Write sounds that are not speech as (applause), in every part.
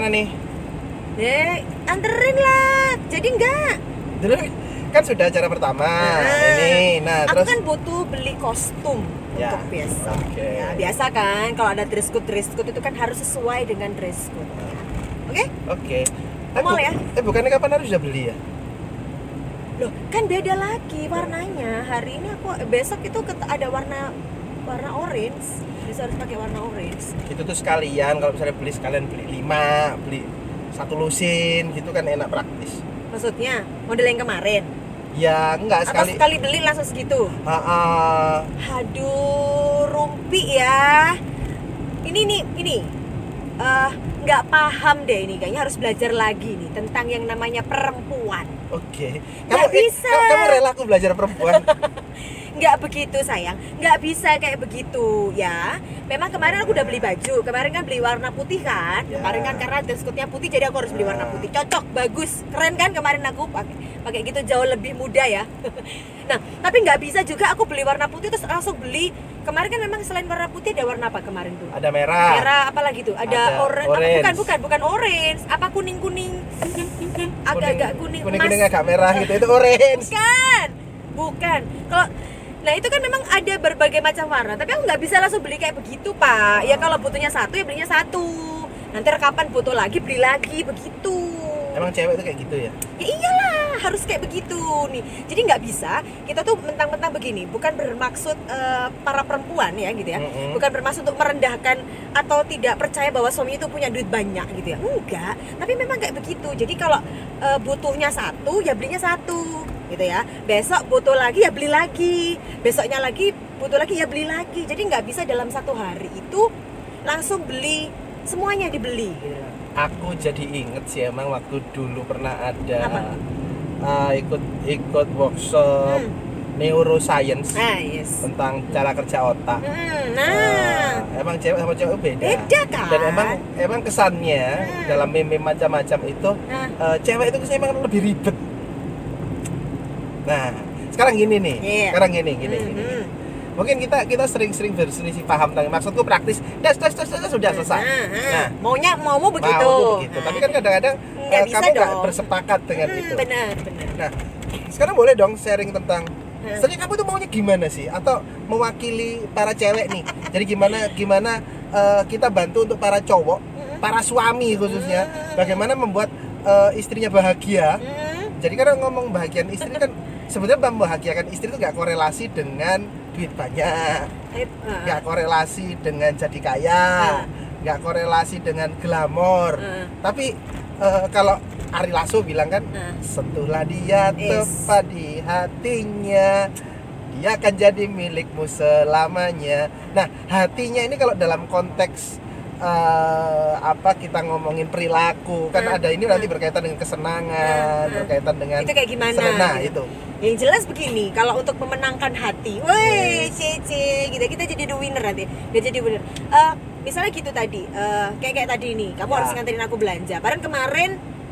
gimana nih? Eh, anterin lah. Jadi enggak. Dulu kan sudah acara pertama. Ini, nah aku terus kan butuh beli kostum Ya, untuk besok. oke. Ya, biasa kan kalau ada dress code dress code itu kan harus sesuai dengan dress code. Oke? oke. Ke mall ya? Eh bukannya kapan harus sudah beli ya? Loh, kan beda lagi warnanya. Hari ini aku besok itu ada warna warna orange. Bisa harus pakai warna orange. Itu tuh sekalian kalau misalnya beli sekalian beli lima, beli satu lusin gitu kan enak praktis. Maksudnya model yang kemarin. Ya enggak Atau sekali. sekali beli langsung segitu. Ah, ah. Aduh, rumpi ya. Ini nih, ini. Eh, nggak paham deh ini kayaknya harus belajar lagi nih tentang yang namanya perempuan. Oke. Nggak eh, bisa. kamu, kamu rela aku belajar perempuan? (laughs) Nggak begitu sayang, nggak bisa kayak begitu ya. Memang kemarin aku udah beli baju, kemarin kan beli warna putih kan. Ya. Kemarin kan karena dress code-nya putih jadi aku harus beli warna Ah. putih. Cocok, bagus, keren kan kemarin aku pakai pakai gitu jauh lebih muda ya. (laughs) nah, tapi nggak bisa juga aku beli warna putih terus langsung beli. Kemarin kan memang selain warna putih ada warna apa kemarin tuh? Ada merah. merah apa lagi tuh ada, Ada orange apa, orange. bukan bukan bukan orange apa kuning kuning agak-agak kuning kuning, kuning agak merah gitu itu orange. bukan bukan kalau nah itu kan memang ada berbagai macam warna tapi aku nggak bisa langsung beli kayak begitu pak. Ya kalau butuhnya satu ya belinya satu. Nanti kapan butuh lagi beli lagi begitu. Emang cewek itu kayak gitu ya? ya iyalah harus kayak begitu nih. Jadi nggak bisa kita tuh mentang-mentang begini bukan bermaksud eh, para perempuan ya gitu ya. Mm-mm. bukan bermaksud untuk merendahkan atau tidak percaya bahwa suami itu punya duit banyak gitu ya. Enggak tapi memang kayak begitu. Jadi kalau eh, butuhnya satu ya belinya satu gitu ya besok butuh lagi ya beli lagi besoknya lagi butuh lagi ya beli lagi jadi nggak bisa dalam satu hari itu langsung beli semuanya dibeli gitu Aku jadi inget sih emang waktu dulu pernah ada Apa? uh, ikut ikut workshop Hmm. neuroscience nah yes tentang cara kerja otak. Hmm, Uh, nah emang cewek sama cewek beda. beda kan Dan emang emang kesannya Hmm. dalam meme macam-macam itu nah uh, cewek itu kesannya emang lebih ribet. Nah, sekarang gini nih. Iya. Sekarang gini gini hmm, gini. hmm. Mungkin kita kita sering-sering berselisih paham tentang maksudku praktis. Das das das, das sudah selesai. Nah, nah. Nah, maunya mau mau begitu. Mau tuh begitu. Nah, Tapi kan kadang-kadang bisa kamu nggak bersepakat dengan hmm, itu. Benar, benar. Nah, sekarang boleh dong sharing tentang Hmm. Sebenarnya kamu tuh maunya gimana sih? Atau mewakili para cewek nih? Jadi gimana gimana eh, kita bantu untuk para cowok, para suami khususnya, bagaimana membuat eh, istrinya bahagia? Hmm, Jadi kan ngomong bahagian istri kan sebenarnya membahagiakan istri itu nggak korelasi dengan duit banyak, nggak korelasi dengan jadi kaya, nggak korelasi dengan glamor. Tapi eh, kalau Ari Lasso bilang kan ah. sentuhlah dia tepat di hatinya. Dia akan jadi milikmu selamanya. Nah hatinya ini kalau dalam konteks eh, apa kita ngomongin perilaku kan Hmm, ada ini nanti berkaitan dengan kesenangan Hmm, hmm. berkaitan dengan Itu kayak gimana? nah gitu? itu Yang jelas begini, kalau untuk memenangkan hati, woi, cece, gitu kita jadi the winner nanti, dia jadi winner. Eh, misalnya gitu tadi, eh, kayak kayak tadi nih, kamu Ya. harus nganterin aku belanja. Padahal kemarin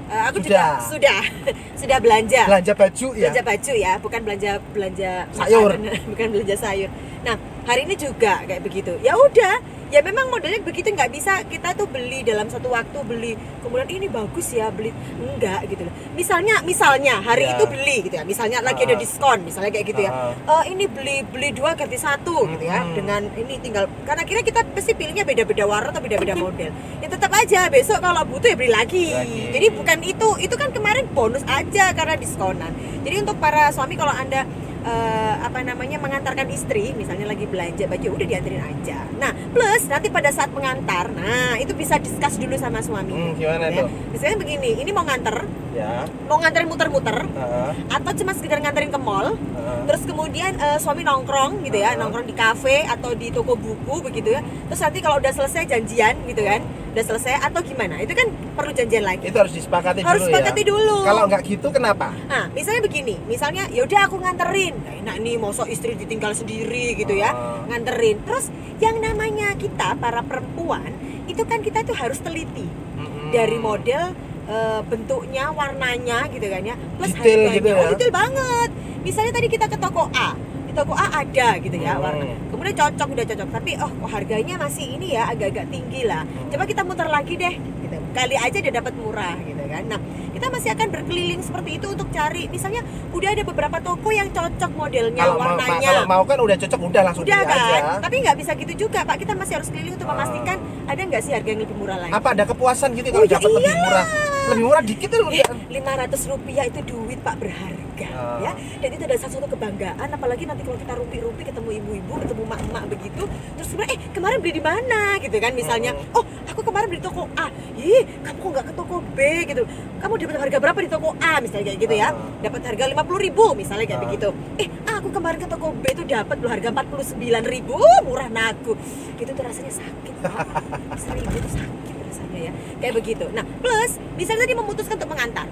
eh, aku Sudah. juga sudah (laughs) sudah belanja. belanja baju ya belanja baju ya bukan belanja belanja Sayur. (laughs) bukan belanja sayur nah hari ini juga kayak begitu ya udah ya memang modelnya begitu nggak bisa kita tuh beli dalam satu waktu beli kemudian ini bagus ya beli. Enggak gitu loh. Misalnya misalnya hari Ya. itu beli gitu ya. Misalnya lagi ada diskon misalnya kayak gitu ya. Ah. Eh, ini beli beli dua ganti satu gitu ya dengan ini tinggal karena kira kita pasti pilihnya beda-beda warna atau beda-beda model. Ya tetap aja besok kalau butuh ya beli lagi. Lagi. jadi bukan itu itu kan kemarin bonus aja karena diskonan. Jadi untuk para suami kalau anda eh, apa namanya mengantarkan istri misalnya lagi belanja baju udah dianterin aja nah plus nanti pada saat mengantar nah itu bisa discuss dulu sama suami Hmm, gimana ya. tuh misalnya begini ini mau nganter ya mau nganterin muter-muter Heeh, atau cuma sekedar nganterin ke mall heeh. terus kemudian eh, suami nongkrong gitu ya Uh-huh. nongkrong di kafe atau di toko buku begitu ya terus nanti kalau udah selesai janjian gitu kan udah selesai atau gimana? Itu kan perlu janjian lagi. Itu harus disepakati harus dulu sepakati ya dulu. Kalau nggak gitu kenapa? Nah misalnya begini misalnya ya udah aku nganterin. Nggak enak nih mosok istri ditinggal sendiri gitu ya. Ah. nganterin. Terus yang namanya kita para perempuan itu kan kita tuh harus teliti. Mm-mm. dari model eh, bentuknya warnanya gitu kan ya. Plus Detail harganya. gitu ya? oh detail banget. Misalnya tadi kita ke toko A toko A ada gitu ya Hmm. warna. Kemudian cocok udah cocok. Tapi oh harganya masih ini ya agak-agak tinggi lah. Hmm. coba kita muter lagi deh gitu. Kali aja dia dapat murah gitu kan. Nah kita masih akan berkeliling seperti itu untuk cari misalnya udah ada beberapa toko yang cocok modelnya kalau mau warnanya. kalau mau kan udah cocok udah langsung udah kan? aja. Tapi nggak bisa gitu juga pak. Kita masih harus keliling untuk Ah. memastikan ada nggak sih harga yang lebih murah lagi? Apa ada kepuasan gitu Oh, kalau ya dapat lebih murah? Lebih murah dikit tuh. Eh, udah 500 rupiah itu duit pak berharga Ah. ya. Dan itu adalah satu kebanggaan apalagi nanti kalau kita rumpi-rumpi ketemu ibu-ibu ketemu mak-mak begitu terus kemudian eh kemarin beli di mana? Gitu kan misalnya Hmm. oh aku kemarin beli toko A. Ih kamu kok nggak ke toko B? Gitu kamu dapat harga berapa di toko A misalnya kayak gitu ya? Ah. dapat harga 50.000 ribu misalnya kayak Ah. begitu. Eh aku kemarin ke toko B itu dapat loh harga 49.000 ribu. Murah naku. Itu tuh rasanya sakit (laughs) seribu itu sakit rasanya ya. Kayak begitu. Nah plus misalnya tadi memutuskan untuk mengantar.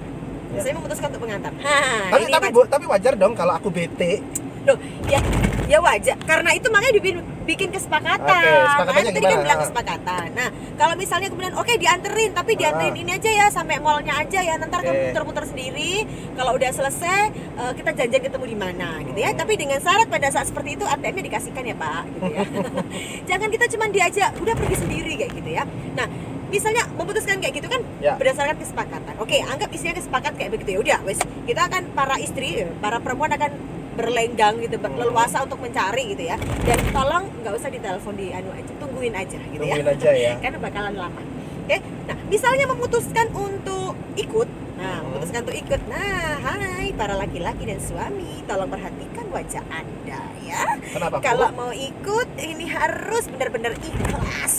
Ya. saya memutuskan untuk mengantar. Ha, (laughs) tapi tapi bu- tapi wajar dong kalau aku bete Loh, ya ya wajar. Karena itu makanya dibikin bikin kesepakatan. Kesepakatannya Makanya tadi kan bilang kesepakatan. Nah kalau misalnya kemudian oke dianterin tapi dianterin Ah. ini aja ya sampai mallnya aja ya nanti Oke. kamu muter-muter sendiri. Kalau udah selesai eh, kita janjian ketemu di mana gitu ya. Tapi dengan syarat pada saat seperti itu ATM-nya dikasihkan ya Pak gitu ya. (laughs) Jangan kita cuma diajak udah pergi sendiri kayak gitu ya. Nah misalnya memutuskan kayak gitu kan Ya. berdasarkan kesepakatan. Oke anggap isinya kesepakat kayak begitu. Ya udah wes kita akan para istri para perempuan akan berlenggang gitu Hmm. leluasa untuk mencari gitu ya. Dan tolong nggak usah ditelepon di anu aja tungguin aja gitu ya. Tungguin aja ya. (laughs) Karena bakalan lama. Oke? Nah misalnya memutuskan untuk ikut. Nah Hmm. memutuskan untuk ikut. Nah hai para laki-laki dan suami tolong perhatikan wajah anda ya. Kenapa kalau mau ikut ini harus benar-benar ikhlas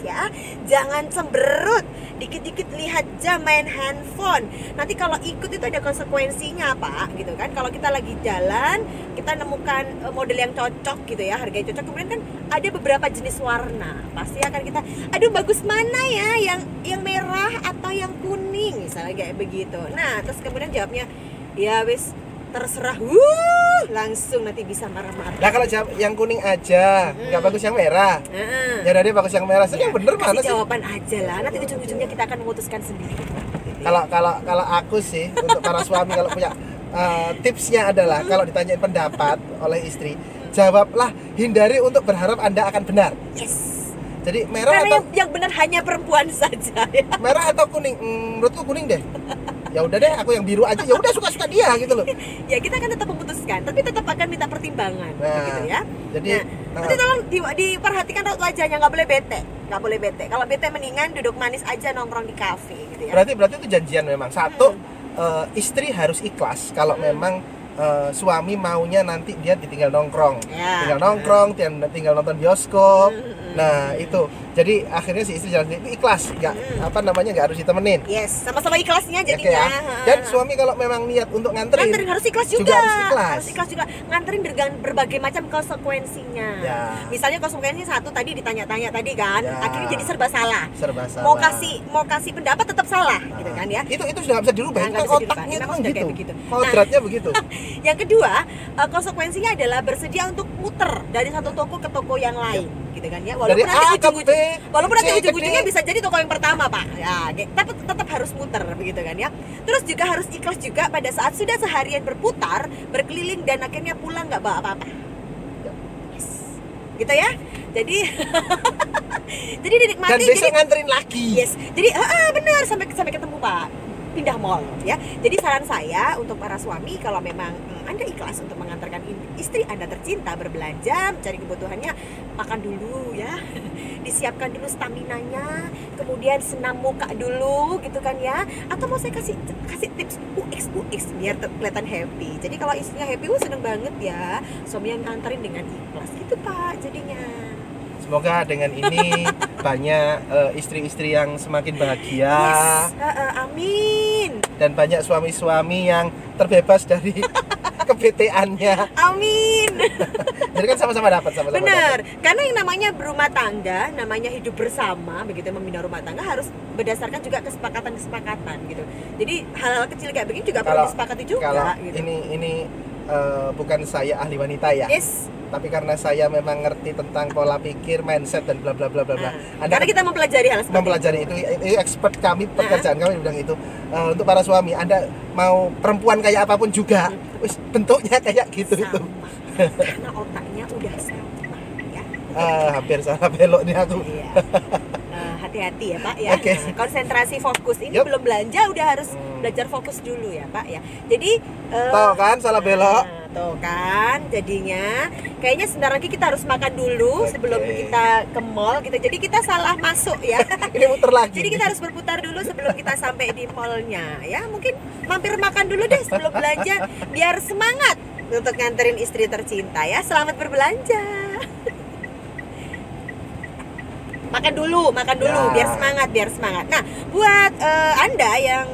ya. Jangan cemberut dikit-dikit lihat jam main handphone. Nanti kalau ikut itu ada konsekuensinya pak gitu kan. Kalau kita lagi jalan kita nemukan eh, model yang cocok gitu ya harga yang cocok. Kemudian kan ada beberapa jenis warna. Pasti akan kita aduh bagus mana ya? Yang yang merah atau yang kuning? Misalnya kayak begitu. Nah terus kemudian jawabnya ya wis terserah wuh langsung nanti bisa marah-marah Nah kalau jawab yang kuning aja, Hmm. nggak bagus yang merah. Heeh. Ya dari bagus yang merah. Jadi yang bener kasih mana sih? jawaban aja lah nanti ujung-ujungnya kita akan memutuskan sendiri Kalau kalau kalau aku sih untuk para suami kalau punya eh, tipsnya adalah kalau ditanyain pendapat oleh istri, jawablah hindari untuk berharap anda akan benar. yes Jadi merah karena atau yang, yang benar hanya perempuan saja ya merah atau kuning? Hmm, menurutku kuning deh. (laughs) Ya udah deh, aku yang biru aja. Ya udah suka-suka dia gitu loh. (laughs) ya kita akan tetap memutuskan tapi tetap akan minta pertimbangan Nah, gitu ya Jadi nah, nanti tolong di, diperhatikan raut wajahnya nggak boleh bete nggak boleh bete kalau bete mendingan duduk manis aja nongkrong di kafe gitu ya berarti berarti itu janjian memang. Satu eh, istri harus ikhlas kalau Hmm. memang eh, suami maunya nanti dia ditinggal nongkrong. Ya. tinggal nongkrong, tinggal, tinggal nonton bioskop. Hmm, hmm, hmm. Nah itu, jadi akhirnya si istri jalan sendiri itu ikhlas, nggak Hmm. apa namanya nggak harus ditemenin. yes sama-sama ikhlasnya jadinya ya. Dan suami kalau memang niat untuk nganterin, nganterin harus ikhlas juga, juga harus ikhlas. Harus ikhlas juga nganterin dengan berbagai macam konsekuensinya Ya. misalnya konsekuensi satu tadi ditanya-tanya tadi kan Ya. akhirnya jadi serba salah serba salah. mau kasih mau kasih pendapat tetap salah Nah, gitu kan ya Itu itu sudah bisa dirubah. Nah, itu kan bisa dirubah. otaknya itu Memang gitu. begitu. Nah. Kodratnya begitu. (laughs) yang kedua eh, konsekuensinya adalah bersedia untuk muter dari satu toko ke toko yang lain gitu kan ya Dari walaupun nanti A ke ujung-ujung B, walaupun nanti ujung-ujungnya bisa jadi toko yang pertama pak. Ya tapi tetap harus muter begitu kan ya. Terus juga harus ikhlas juga pada saat sudah seharian berputar berkeliling dan akhirnya pulang nggak bawa apa-apa. Yes. gitu ya. Jadi (laughs) jadi dinikmati Dan besok jadi nganterin lagi. Yes, jadi ah, ah, benar sampai sampai ketemu Pak pindah mall ya. Jadi saran saya untuk para suami kalau memang mm, Anda ikhlas untuk mengantarkan istri Anda tercinta berbelanja, mencari kebutuhannya, makan dulu ya. (laughs) Disiapkan dulu stamina-nya, kemudian senam muka dulu gitu kan ya. Atau mau saya kasih kasih tips UX UX biar kelihatan happy. Jadi kalau istrinya happy, wah seneng banget ya. Suami yang nganterin dengan ikhlas gitu Pak jadinya. Semoga dengan ini (laughs) banyak eh, istri-istri yang semakin bahagia Yes, ah, ah, amin. dan banyak suami-suami yang terbebas dari (laughs) kebeteannya. Amin. (laughs) Jadi kan sama-sama dapat sama-sama. Benar. dapat. Karena yang namanya berumah tangga, namanya hidup bersama, begitu membina rumah tangga harus berdasarkan juga kesepakatan-kesepakatan gitu. Jadi hal-hal kecil kayak begini juga perlu Kalau- disepakati juga Kalau gitu. ini ini eh, bukan saya ahli wanita ya, Yes. Tapi karena saya memang ngerti tentang pola pikir, mindset dan bla bla bla bla bla. Nah, Anda karena kita mempelajari hal seperti mempelajari itu, itu expert kami pekerjaan kami di bidang itu. Eh, untuk para suami, Anda mau perempuan kayak apa pun juga, wis bentuknya kayak gitu itu. itu. Sama. Karena otaknya udah sama ya. Ah, hampir salah belok nih aku. Iya. (laughs) Eh, hati-hati ya Pak ya. Oke. Nah, konsentrasi fokus ini Yup. belum belanja udah harus Hmm. belajar fokus dulu ya Pak ya. Jadi eh, Tahu kan salah belok? Nah, tuh kan jadinya kayaknya sebentar lagi kita harus makan dulu Oke. sebelum kita ke mall gitu. Jadi kita salah masuk ya. (laughs) Ini muter lagi. Jadi kita harus berputar dulu sebelum kita sampai di mallnya ya. Mungkin mampir makan dulu deh sebelum belanja biar semangat untuk nganterin istri tercinta ya. Selamat berbelanja. (laughs) makan dulu, makan dulu Ya. biar semangat, biar semangat. Nah, buat eh, Anda yang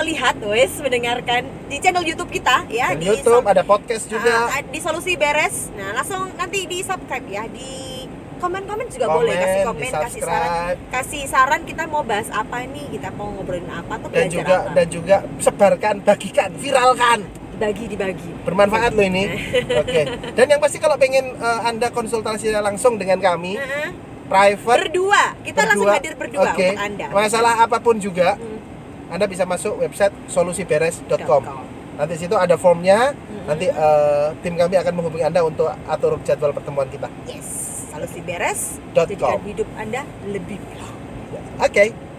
melihat wes mendengarkan di channel YouTube kita ya Dan di YouTube ada podcast juga. Ah, di solusi beres. Nah, langsung nanti di subscribe ya di komen-komen juga Komen, boleh kasih komen, kasih saran, kasih saran kita mau bahas apa nih, kita mau ngobrolin apa tuh dan juga apa. dan juga sebarkan, bagikan, viralkan. dibagi dibagi. Bermanfaat loh ini. (laughs) Oke. Dan yang pasti kalau pengen eh, Anda konsultasi langsung dengan kami Heeh. private Berdua, kita langsung berdua. hadir berdua Oke. untuk Anda. Masalah apa pun juga Hmm. Anda bisa masuk website solusiberes.com. .com. Nanti situ ada formnya. Mhm. Nanti eh, tim kami akan menghubungi Anda untuk atur jadwal pertemuan kita. Yes, solusi beres. Dot Jadikan hidup Anda lebih baik. Oke.